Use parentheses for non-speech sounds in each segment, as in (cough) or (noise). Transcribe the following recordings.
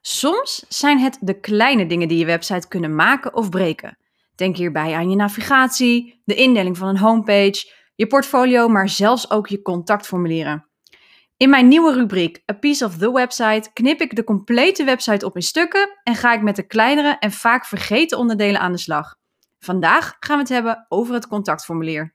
Soms zijn het de kleine dingen die je website kunnen maken of breken. Denk hierbij aan je navigatie, de indeling van een homepage, je portfolio, maar zelfs ook je contactformulieren. In mijn nieuwe rubriek A Piece of the Website knip ik de complete website op in stukken en ga ik met de kleinere en vaak vergeten onderdelen aan de slag. Vandaag gaan we het hebben over het contactformulier.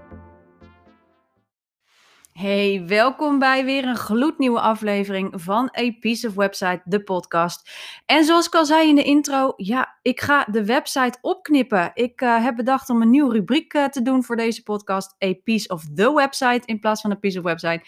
Hey, welkom bij weer een gloednieuwe aflevering van A Piece of Website, de podcast. En zoals ik al zei in de intro, ja, ik ga de website opknippen. Ik uh, heb bedacht om een nieuwe rubriek uh, te doen voor deze podcast, A Piece of the Website in plaats van A Piece of Website.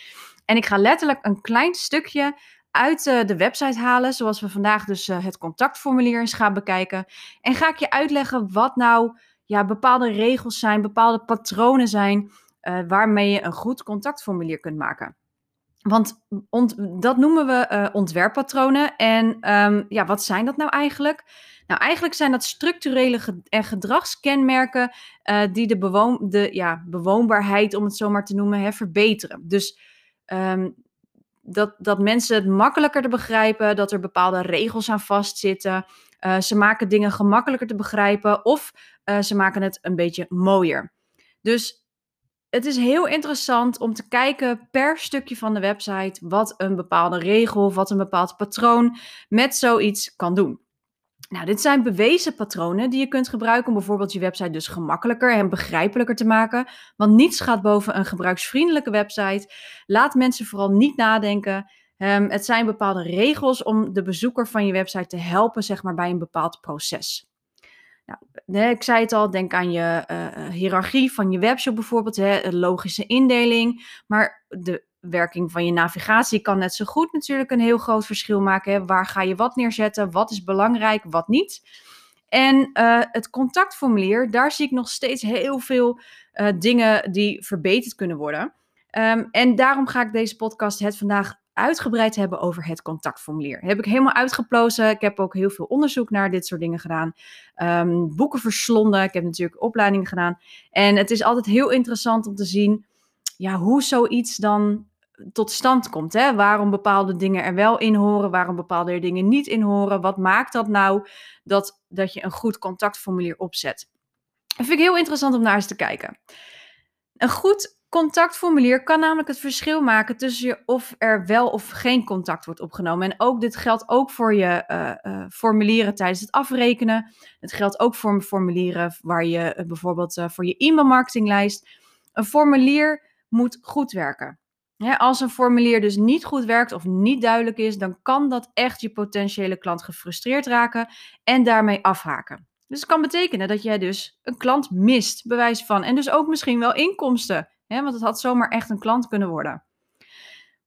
En ik ga letterlijk een klein stukje uit uh, de website halen, zoals we vandaag dus het contactformulier eens gaan bekijken. En ga ik je uitleggen wat nou ja, bepaalde regels zijn, bepaalde patronen zijn uh, waarmee je een goed contactformulier kunt maken. Want dat noemen we uh, ontwerppatronen. En um, ja, wat zijn dat nou eigenlijk? Nou, eigenlijk zijn dat structurele en gedragskenmerken uh, die de, bewoon de ja, bewoonbaarheid, om het zo maar te noemen, hè, verbeteren. Dus um, dat, dat mensen het makkelijker te begrijpen, dat er bepaalde regels aan vastzitten. Ze maken dingen gemakkelijker te begrijpen of ze maken het een beetje mooier. Dus het is heel interessant om te kijken per stukje van de website wat een bepaalde regel of wat een bepaald patroon met zoiets kan doen. Nou, dit zijn bewezen patronen die je kunt gebruiken om bijvoorbeeld je website dus gemakkelijker en begrijpelijker te maken. Want niets gaat boven een gebruiksvriendelijke website. Laat mensen vooral niet nadenken. Um, het zijn bepaalde regels om de bezoeker van je website te helpen, zeg maar, bij een bepaald proces. Nou, ik zei het al, denk aan je uh, hiërarchie van je webshop bijvoorbeeld, hè, logische indeling. Maar de werking van je navigatie kan net zo goed natuurlijk een heel groot verschil maken. Hè. Waar ga je wat neerzetten? Wat is belangrijk, wat niet? En uh, het contactformulier, daar zie ik nog steeds heel veel dingen die verbeterd kunnen worden. Um, en daarom ga ik deze podcast het vandaag uitgebreid hebben over het contactformulier. heb ik helemaal uitgeplozen. Ik heb ook heel veel onderzoek naar dit soort dingen gedaan. Um, boeken verslonden. Ik heb natuurlijk opleidingen gedaan. En het is altijd heel interessant om te zien ja, hoe zoiets dan tot stand komt. Hè? Waarom bepaalde dingen er wel in horen, waarom bepaalde dingen niet in horen. Wat maakt dat nou dat, dat je een goed contactformulier opzet? Dat vind ik heel interessant om naar eens te kijken. Een goed contactformulier kan namelijk het verschil maken tussen je of er wel of geen contact wordt opgenomen. En ook dit geldt ook voor je uh, uh, formulieren tijdens het afrekenen. Het geldt ook voor formulieren waar je uh, bijvoorbeeld voor je e-mailmarketinglijst. Een formulier moet goed werken. als een formulier dus niet goed werkt of niet duidelijk is, dan kan dat echt je potentiële klant gefrustreerd raken en daarmee afhaken. Dus het kan betekenen dat jij dus een klant mist, bewijs van, en dus ook misschien wel inkomsten Hè, want het had zomaar echt een klant kunnen worden.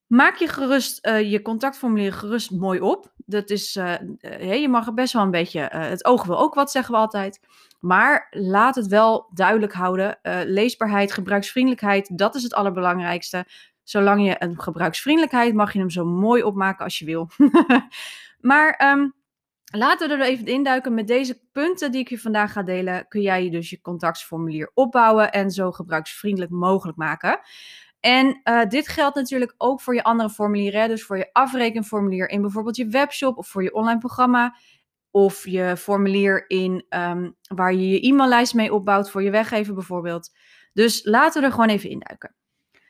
Maak je gerust uh, je contactformulier gerust mooi op. Dat is, uh, uh, je mag er best wel een beetje, het oog wil ook wat, zeggen we altijd. Maar laat het wel duidelijk houden. leesbaarheid, gebruiksvriendelijkheid, dat is het allerbelangrijkste. Zolang je een gebruiksvriendelijkheid, mag je hem zo mooi opmaken als je wil. (laughs) maar um, Laten we er even induiken. Met deze punten die ik je vandaag ga delen, kun jij dus je contactformulier opbouwen en zo gebruiksvriendelijk mogelijk maken. En uh, dit geldt natuurlijk ook voor je andere formulieren. Dus voor je afrekenformulier in bijvoorbeeld je webshop of voor je online programma. Of je formulier in um, waar je je e-maillijst mee opbouwt voor je weggever bijvoorbeeld. Dus laten we er gewoon even induiken.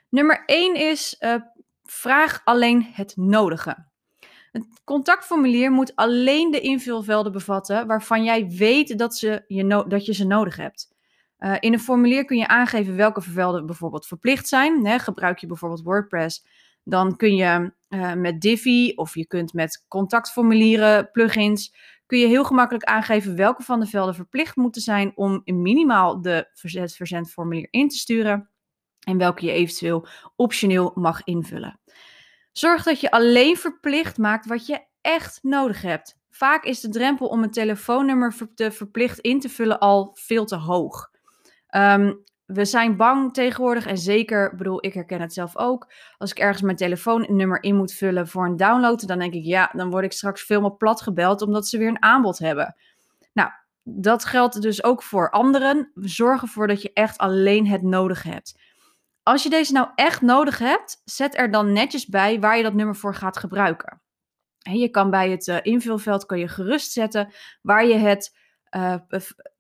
Nummer 1 is uh, vraag alleen het nodige. Het contactformulier moet alleen de invulvelden bevatten waarvan jij weet dat, ze je, dat je ze nodig hebt. Uh, in een formulier kun je aangeven welke velden bijvoorbeeld verplicht zijn. Hè, gebruik je bijvoorbeeld WordPress, dan kun je uh, met Divi of je kunt met contactformulieren, plugins, kun je heel gemakkelijk aangeven welke van de velden verplicht moeten zijn om minimaal de verzendformulier in te sturen en welke je eventueel optioneel mag invullen. Zorg dat je alleen verplicht maakt wat je echt nodig hebt. vaak is de drempel om een telefoonnummer te verplicht in te vullen al veel te hoog. Ehm, we zijn bang tegenwoordig en zeker, bedoel, ik herken het zelf ook. Als ik ergens mijn telefoonnummer in moet vullen voor een download, dan denk ik, ja, dan word ik straks veel plat gebeld omdat ze weer een aanbod hebben. Nou, dat geldt dus ook voor anderen. Zorg ervoor dat je echt alleen het nodig hebt. Als je deze nou echt nodig hebt, zet er dan netjes bij waar je dat nummer voor gaat gebruiken. Je kan bij het uh, invulveld kan je gerust zetten waar je het, uh,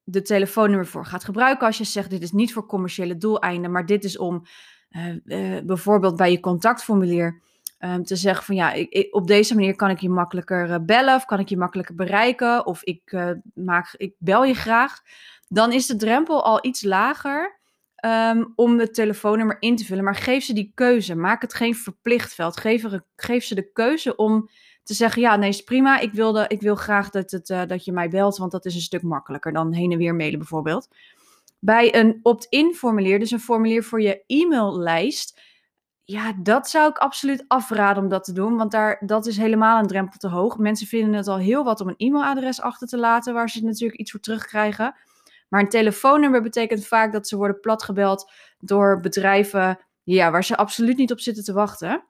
de telefoonnummer voor gaat gebruiken. Als je zegt dit is niet voor commerciële doeleinden, maar dit is om uh, bijvoorbeeld bij je contactformulier um, te zeggen van ja, ik, op deze manier kan ik je makkelijker bellen of kan ik je makkelijker bereiken of ik, maak, ik bel je graag. Dan is de drempel al iets lager um, om het telefoonnummer in te vullen. Maar geef ze die keuze. Maak het geen verplicht veld. Geef, geef ze de keuze om te zeggen: ja, nee, is prima. Ik, wilde, ik wil graag dat, het, uh, dat je mij belt, want dat is een stuk makkelijker dan heen en weer mailen bijvoorbeeld. Bij een opt-in formulier, dus een formulier voor je e-maillijst. Ja, dat zou ik absoluut afraden om dat te doen, want daar, dat is helemaal een drempel te hoog. Mensen vinden het al heel wat om een e-mailadres achter te laten, waar ze natuurlijk iets voor terugkrijgen. Maar een telefoonnummer betekent vaak dat ze worden platgebeld door bedrijven ja, waar ze absoluut niet op zitten te wachten.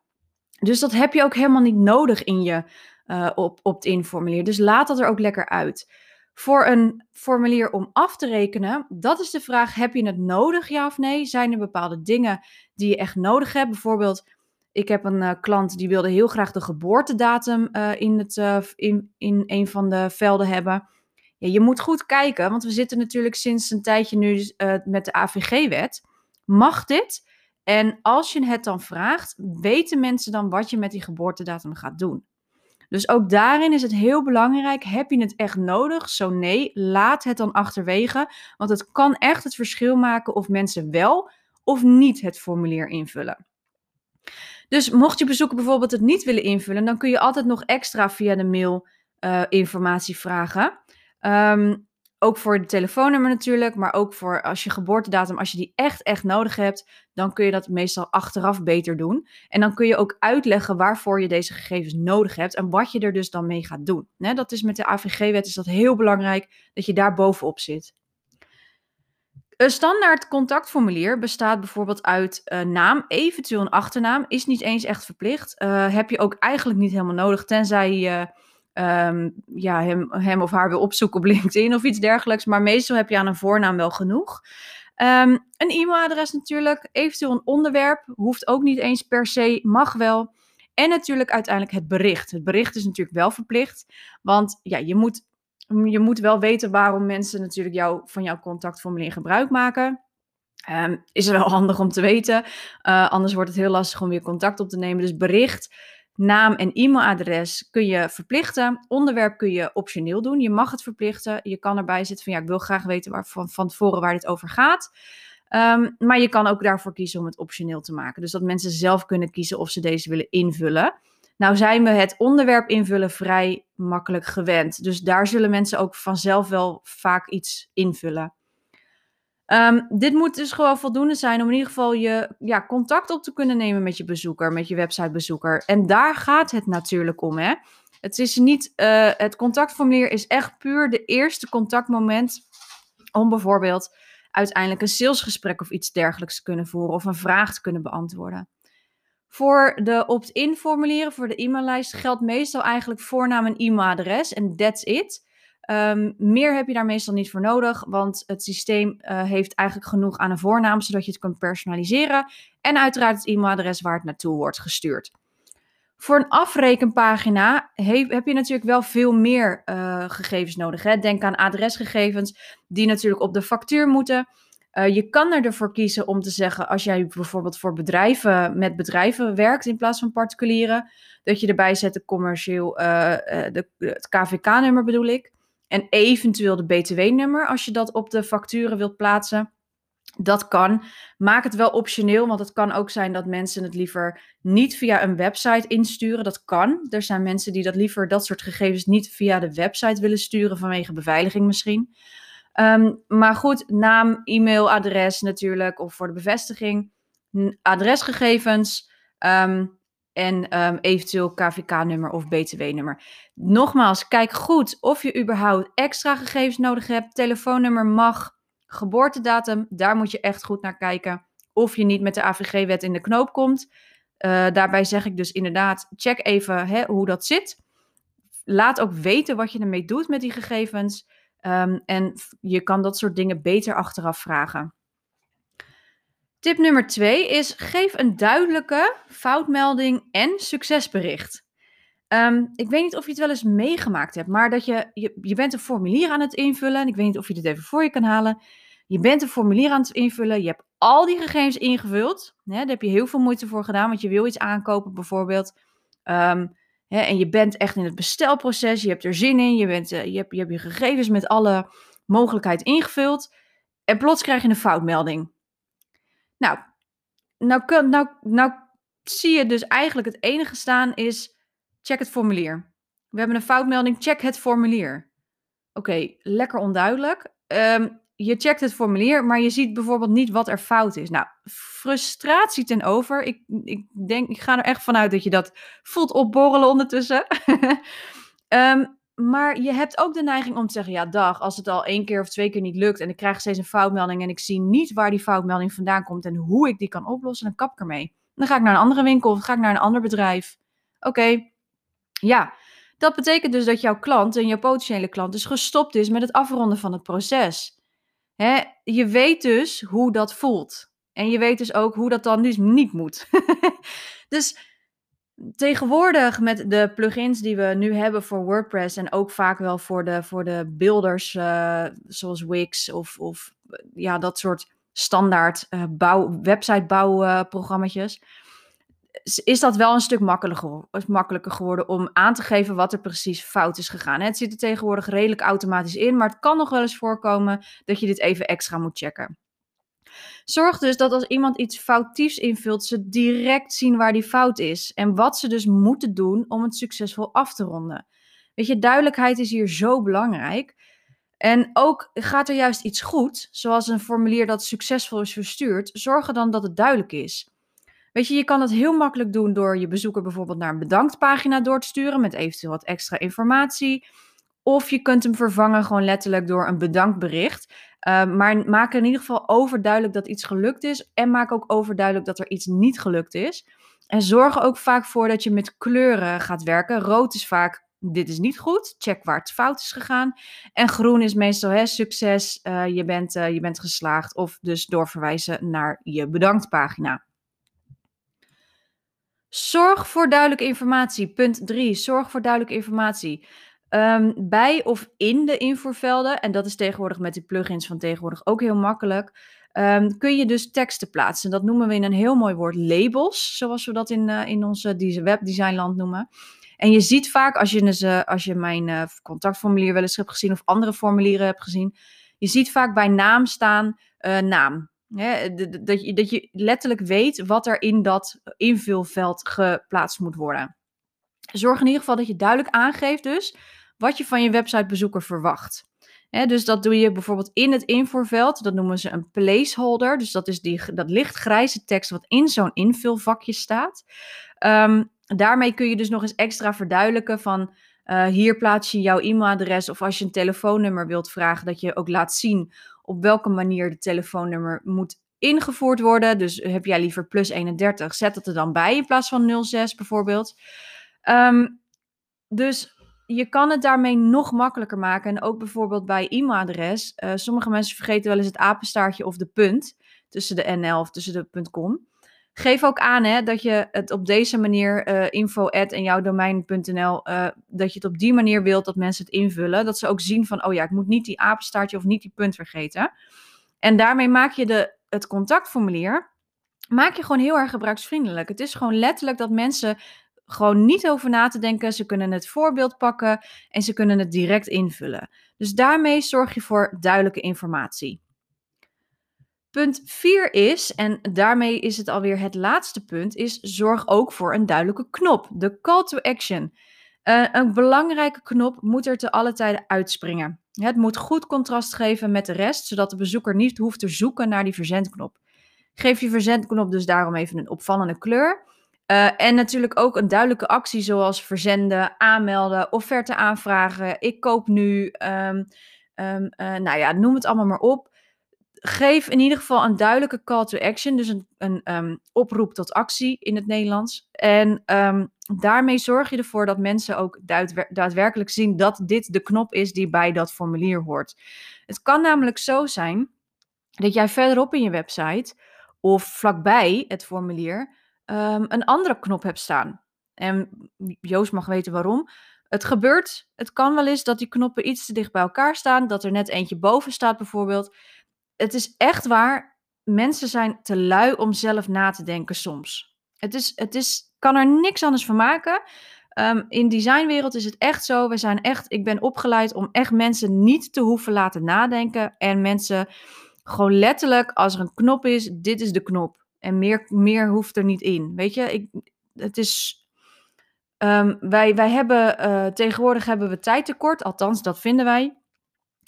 Dus dat heb je ook helemaal niet nodig in je uh, op, opt-in formulier. Dus laat dat er ook lekker uit. Voor een formulier om af te rekenen, dat is de vraag: heb je het nodig, ja of nee? Zijn er bepaalde dingen die je echt nodig hebt? Bijvoorbeeld, ik heb een uh, klant die wilde heel graag de geboortedatum uh, in, het, in, in een van de velden hebben. Ja, je moet goed kijken, want we zitten natuurlijk sinds een tijdje nu met de AVG-wet. Mag dit? En als je het dan vraagt, weten mensen dan wat je met die geboortedatum gaat doen. Dus ook daarin is het heel belangrijk. Heb je het echt nodig? Zo nee, laat het dan achterwege. Want het kan echt het verschil maken of mensen wel of niet het formulier invullen. Dus mocht je bezoeker bijvoorbeeld het niet willen invullen, dan kun je altijd nog extra via de mail uh, informatie vragen. Um, ook voor de telefoonnummer natuurlijk, maar ook voor als je geboortedatum, als je die echt, echt nodig hebt, dan kun je dat meestal achteraf beter doen. En dan kun je ook uitleggen waarvoor je deze gegevens nodig hebt en wat je er dus dan mee gaat doen. dat is met de AVG-wet is dat heel belangrijk dat je daar bovenop zit. Een standaard contactformulier bestaat bijvoorbeeld uit uh, naam, eventueel een achternaam, is niet eens echt verplicht. Uh, heb je ook eigenlijk niet helemaal nodig, tenzij je um, ja, hem, hem of haar wil opzoeken op (laughs) LinkedIn of iets dergelijks. Maar meestal heb je aan een voornaam wel genoeg. Um, een e-mailadres natuurlijk, eventueel een onderwerp, hoeft ook niet eens per se, mag wel. En natuurlijk uiteindelijk het bericht. Het bericht is natuurlijk wel verplicht, want ja, je moet, je moet wel weten waarom mensen natuurlijk jou, van jouw contactformulier gebruik maken. Um, is wel (laughs) handig om te weten, uh, anders wordt het heel lastig om weer contact op te nemen. Dus bericht, Naam en e-mailadres kun je verplichten. Onderwerp kun je optioneel doen. Je mag het verplichten. Je kan erbij zitten van ja, ik wil graag weten waar, van, van tevoren waar dit over gaat. Um, maar je kan ook daarvoor kiezen om het optioneel te maken. Dus dat mensen zelf kunnen kiezen of ze deze willen invullen. Nou zijn we het onderwerp invullen vrij makkelijk gewend. Dus daar zullen mensen ook vanzelf wel vaak iets invullen. Um, dit moet dus gewoon voldoende zijn om in ieder geval je ja, contact op te kunnen nemen met je bezoeker, met je websitebezoeker. En daar gaat het natuurlijk om. Hè? Het is niet, uh, het contactformulier is echt puur de eerste contactmoment om bijvoorbeeld uiteindelijk een salesgesprek of iets dergelijks te kunnen voeren of een vraag te kunnen beantwoorden. Voor de opt-in formulieren, voor de e-maillijst, geldt meestal eigenlijk voornaam en e-mailadres en that's it. Um, meer heb je daar meestal niet voor nodig, want het systeem uh, heeft eigenlijk genoeg aan een voornaam, zodat je het kunt personaliseren. En uiteraard het e-mailadres waar het naartoe wordt gestuurd. Voor een afrekenpagina heb, je natuurlijk wel veel meer uh, gegevens nodig. Hè? Denk aan adresgegevens die natuurlijk op de factuur moeten. Uh, je kan ervoor kiezen om te zeggen, als jij bijvoorbeeld voor bedrijven met bedrijven werkt in plaats van particulieren, dat je erbij zet de commercieel, de, het KVK-nummer bedoel ik. En eventueel de BTW-nummer als je dat op de facturen wilt plaatsen. Dat kan. Maak het wel optioneel, want het kan ook zijn dat mensen het liever niet via een website insturen. Dat kan. Er zijn mensen die dat liever dat soort gegevens niet via de website willen sturen vanwege beveiliging misschien. Um, maar goed, naam, e-mail, adres natuurlijk, of voor de bevestiging. Adresgegevens. Um, en ehm, eventueel KVK-nummer of BTW-nummer. Nogmaals, kijk goed of je überhaupt extra gegevens nodig hebt. Telefoonnummer mag, geboortedatum, daar moet je echt goed naar kijken. Of je niet met de AVG-wet in de knoop komt. Uh, daarbij zeg ik dus inderdaad, check even hè, hoe dat zit. Laat ook weten wat je ermee doet met die gegevens. Um, en je kan dat soort dingen beter achteraf vragen. Tip nummer twee is: geef een duidelijke foutmelding en succesbericht. Um, ik weet niet of je het wel eens meegemaakt hebt, maar dat je, je, je bent een formulier aan het invullen. En ik weet niet of je dit even voor je kan halen. Je bent een formulier aan het invullen. Je hebt al die gegevens ingevuld. Hè, daar heb je heel veel moeite voor gedaan, want je wil iets aankopen bijvoorbeeld. Um, hè, en je bent echt in het bestelproces. Je hebt er zin in. Je, bent, uh, je, hebt, je hebt je gegevens met alle mogelijkheid ingevuld. En plots krijg je een foutmelding. Nou, nou, nou, nou zie je dus eigenlijk het enige staan is check het formulier. We hebben een foutmelding, check het formulier. Oké, lekker onduidelijk. Um, je checkt het formulier, maar je ziet bijvoorbeeld niet wat er fout is. Nou, frustratie ten over. Ik, ik denk, ik ga er echt vanuit dat je dat voelt opborrelen ondertussen. um, (laughs) maar je hebt ook de neiging om te zeggen: ja, dag, als het al één keer of twee keer niet lukt en ik krijg steeds een foutmelding en ik zie niet waar die foutmelding vandaan komt en hoe ik die kan oplossen, dan kap ik ermee. Dan ga ik naar een andere winkel of ga ik naar een ander bedrijf. Oké, ja, dat betekent dus dat jouw klant en jouw potentiële klant dus gestopt is met het afronden van het proces. Hè, je weet dus hoe dat voelt. En je weet dus ook hoe dat dan dus niet moet. (laughs) dus tegenwoordig met de plugins die we nu hebben voor WordPress en ook vaak wel voor de, voor de builders uh, zoals Wix of, of ja, dat soort standaard uh, bouw, websitebouwprogramma's. Is dat wel een stuk makkelijker, makkelijker geworden om aan te geven wat er precies fout is gegaan. Het zit er tegenwoordig redelijk automatisch in, maar het kan nog wel eens voorkomen dat je dit even extra moet checken. Zorg dus dat als iemand iets foutiefs invult, ze direct zien waar die fout is en wat ze dus moeten doen om het succesvol af te ronden. Weet je, duidelijkheid is hier zo belangrijk. En ook gaat er juist iets goed, zoals een formulier dat succesvol is verstuurd, zorg er dan dat het duidelijk is. Weet je, je kan het heel makkelijk doen door je bezoeker bijvoorbeeld naar een bedanktpagina door te sturen met eventueel wat extra informatie. Of je kunt hem vervangen gewoon letterlijk door een bedankbericht. Uh, maar maak in ieder geval overduidelijk dat iets gelukt is. En maak ook overduidelijk dat er iets niet gelukt is. En zorg er ook vaak voor dat je met kleuren gaat werken. Rood is vaak dit is niet goed. Check waar het fout is gegaan. En groen is meestal hè, succes. Uh, je, bent, uh, je bent geslaagd. Of dus doorverwijzen naar je bedanktpagina. Zorg voor duidelijke informatie. Punt 3. Zorg voor duidelijke informatie. Um, bij of in de invoervelden, en dat is tegenwoordig met die plugins van tegenwoordig ook heel makkelijk, um, kun je dus teksten plaatsen. Dat noemen we in een heel mooi woord labels, zoals we dat in, uh, in onze webdesignland noemen. En je ziet vaak, als je, dus, uh, als je mijn uh, contactformulier wel eens hebt gezien of andere formulieren hebt gezien, je ziet vaak bij naam staan naam. Dat, je, dat je letterlijk weet wat er in dat invulveld geplaatst moet worden. Zorg in ieder geval dat je duidelijk aangeeft dus wat je van je websitebezoeker verwacht. dus dat doe je bijvoorbeeld in het invoerveld. Dat noemen ze een placeholder. Dus dat is die, dat lichtgrijze tekst wat in zo'n invulvakje staat. Um, daarmee kun je dus nog eens extra verduidelijken van... Uh, hier plaats je jouw e-mailadres of als je een telefoonnummer wilt vragen... dat je ook laat zien op welke manier de telefoonnummer moet ingevoerd worden. Dus heb jij liever plus 31, zet dat er dan bij in plaats van 06 bijvoorbeeld. Um, dus je kan het daarmee nog makkelijker maken. En ook bijvoorbeeld bij e-mailadres. Uh, sommige mensen vergeten wel eens het apenstaartje of de punt tussen de NL of tussen de .com. Geef ook aan hè, dat je het op deze manier, uh, info en jouw domein.nl, uh, dat je het op die manier wilt dat mensen het invullen. Dat ze ook zien van, oh ja, ik moet niet die apenstaartje of niet die punt vergeten. En daarmee maak je de, het contactformulier, maak je gewoon heel erg gebruiksvriendelijk. Het is gewoon letterlijk dat mensen gewoon niet over na te denken. Ze kunnen het voorbeeld pakken en ze kunnen het direct invullen. Dus daarmee zorg je voor duidelijke informatie. Punt 4 is, en daarmee is het alweer het laatste punt, is zorg ook voor een duidelijke knop. De call to action. Uh, een belangrijke knop moet er te alle tijden uitspringen. Het moet goed contrast geven met de rest, zodat de bezoeker niet hoeft te zoeken naar die verzendknop. Geef je verzendknop dus daarom even een opvallende kleur. Uh, en natuurlijk ook een duidelijke actie zoals verzenden, aanmelden, offerte aanvragen, ik koop nu, um, um, uh, nou ja, noem het allemaal maar op. Geef in ieder geval een duidelijke call to action, dus een, een um, oproep tot actie in het Nederlands. En daarmee zorg je ervoor dat mensen ook daadwerkelijk zien dat dit de knop is die bij dat formulier hoort. Het kan namelijk zo zijn dat jij verderop in je website of vlakbij het formulier um, een andere knop hebt staan. En Joost mag weten waarom. Het gebeurt, het kan wel eens dat die knoppen iets te dicht bij elkaar staan, dat er net eentje boven staat bijvoorbeeld. Het is echt waar, mensen zijn te lui om zelf na te denken soms. Het is, het is, kan er niks anders van maken. Um, in designwereld is het echt zo. We zijn echt, ik ben opgeleid om echt mensen niet te hoeven laten nadenken. En mensen gewoon letterlijk, als er een knop is, dit is de knop. En meer, meer hoeft er niet in. Weet je, ik, het is. Um, wij, wij hebben uh, tegenwoordig hebben we tijdtekort, althans dat vinden wij.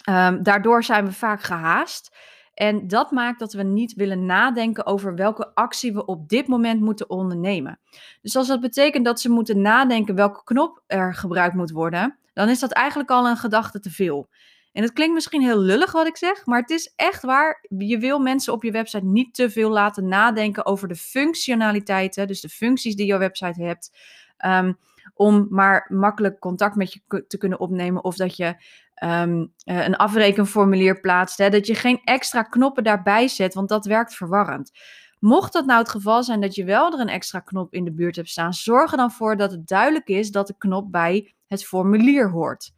Um, daardoor zijn we vaak gehaast. En dat maakt dat we niet willen nadenken over welke actie we op dit moment moeten ondernemen. Dus als dat betekent dat ze moeten nadenken welke knop er gebruikt moet worden, dan is dat eigenlijk al een gedachte te veel. En het klinkt misschien heel lullig wat ik zeg, maar het is echt waar. Je wil mensen op je website niet te veel laten nadenken over de functionaliteiten, dus de functies die je website hebt. Um, om maar makkelijk contact met je te kunnen opnemen. Of dat je um, een afrekenformulier plaatst. Hè, dat je geen extra knoppen daarbij zet, want dat werkt verwarrend. Mocht dat nou het geval zijn dat je wel er een extra knop in de buurt hebt staan, zorg er dan voor dat het duidelijk is dat de knop bij het formulier hoort.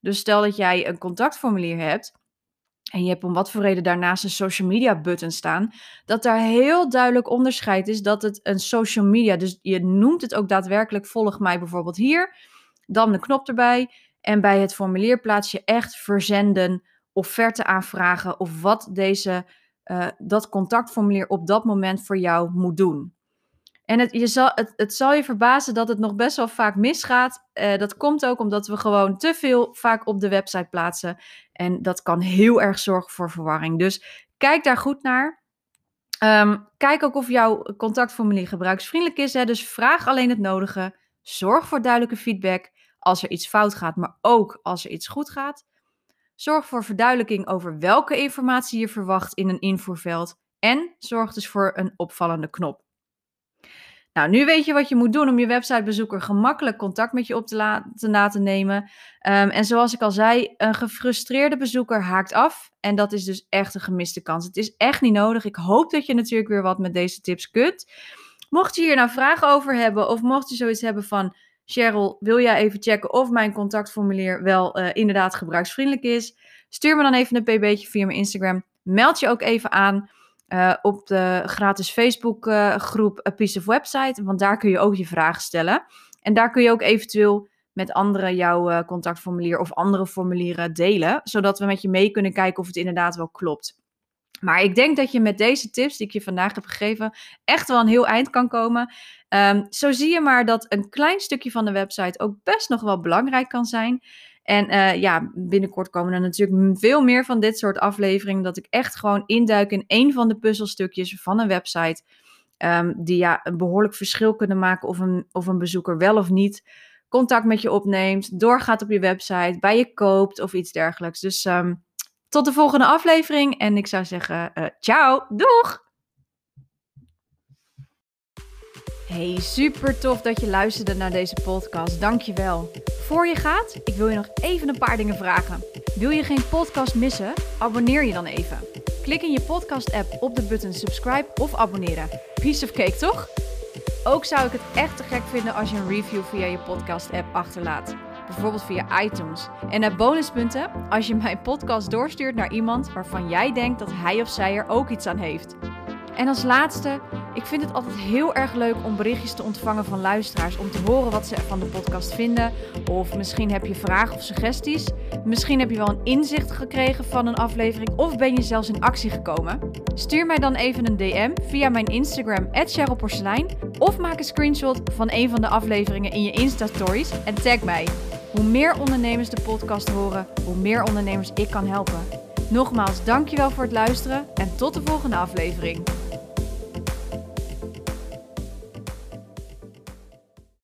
Dus stel dat jij een contactformulier hebt en je hebt om wat voor reden daarnaast een social media button staan, dat daar heel duidelijk onderscheid is dat het een social media, dus je noemt het ook daadwerkelijk volg mij bijvoorbeeld hier, dan de knop erbij en bij het formulier plaats je echt verzenden, offerte aanvragen of wat deze, uh, dat contactformulier op dat moment voor jou moet doen. En het, je zal, het, het zal je verbazen dat het nog best wel vaak misgaat. Uh, dat komt ook omdat we gewoon te veel vaak op de website plaatsen. En dat kan heel erg zorgen voor verwarring. Dus kijk daar goed naar. Um, kijk ook of jouw contactformulier gebruiksvriendelijk is. Hè? Dus vraag alleen het nodige. Zorg voor duidelijke feedback als er iets fout gaat, maar ook als er iets goed gaat. Zorg voor verduidelijking over welke informatie je verwacht in een invoerveld. En zorg dus voor een opvallende knop. Nou, nu weet je wat je moet doen om je websitebezoeker gemakkelijk contact met je op te, laten nemen. Um, en zoals ik al zei, een gefrustreerde bezoeker haakt af. En dat is dus echt een gemiste kans. Het is echt niet nodig. Ik hoop dat je natuurlijk weer wat met deze tips kunt. Mocht je hier nou vragen over hebben, of mocht je zoiets hebben van. Cheryl, wil jij even checken of mijn contactformulier wel uh, inderdaad gebruiksvriendelijk is? Stuur me dan even een pb'tje via mijn Instagram. Meld je ook even aan. Uh, op de gratis Facebook uh, groep A Piece of Website. Want daar kun je ook je vragen stellen. En daar kun je ook eventueel met anderen jouw uh, contactformulier of andere formulieren delen. Zodat we met je mee kunnen kijken of het inderdaad wel klopt. Maar ik denk dat je met deze tips die ik je vandaag heb gegeven echt wel een heel eind kan komen. Um, zo zie je maar dat een klein stukje van de website ook best nog wel belangrijk kan zijn. En uh, ja, binnenkort komen er natuurlijk veel meer van dit soort afleveringen. Dat ik echt gewoon induik in een van de puzzelstukjes van een website. Um, die ja, een behoorlijk verschil kunnen maken of een, of een bezoeker wel of niet contact met je opneemt, doorgaat op je website, bij je koopt of iets dergelijks. Dus um, tot de volgende aflevering en ik zou zeggen, uh, ciao, doeg! Hey, super tof dat je luisterde naar deze podcast. Dankjewel. Voor je gaat, ik wil je nog even een paar dingen vragen. Wil je geen podcast missen? Abonneer je dan even. Klik in je podcast-app op de button subscribe of abonneren. Piece of cake, toch? Ook zou ik het echt te gek vinden als je een review via je podcast-app achterlaat. Bijvoorbeeld via iTunes. En naar bonuspunten als je mijn podcast doorstuurt naar iemand waarvan jij denkt dat hij of zij er ook iets aan heeft. En als laatste, ik vind het altijd heel erg leuk om berichtjes te ontvangen van luisteraars. Om te horen wat ze van de podcast vinden. Of misschien heb je vragen of suggesties. Misschien heb je wel een inzicht gekregen van een aflevering. Of ben je zelfs in actie gekomen. Stuur mij dan even een DM via mijn Instagram, @cherylporselein. Of maak een screenshot van een van de afleveringen in je Insta-stories en tag mij. Hoe meer ondernemers de podcast horen, hoe meer ondernemers ik kan helpen. Nogmaals, dankjewel voor het luisteren en tot de volgende aflevering.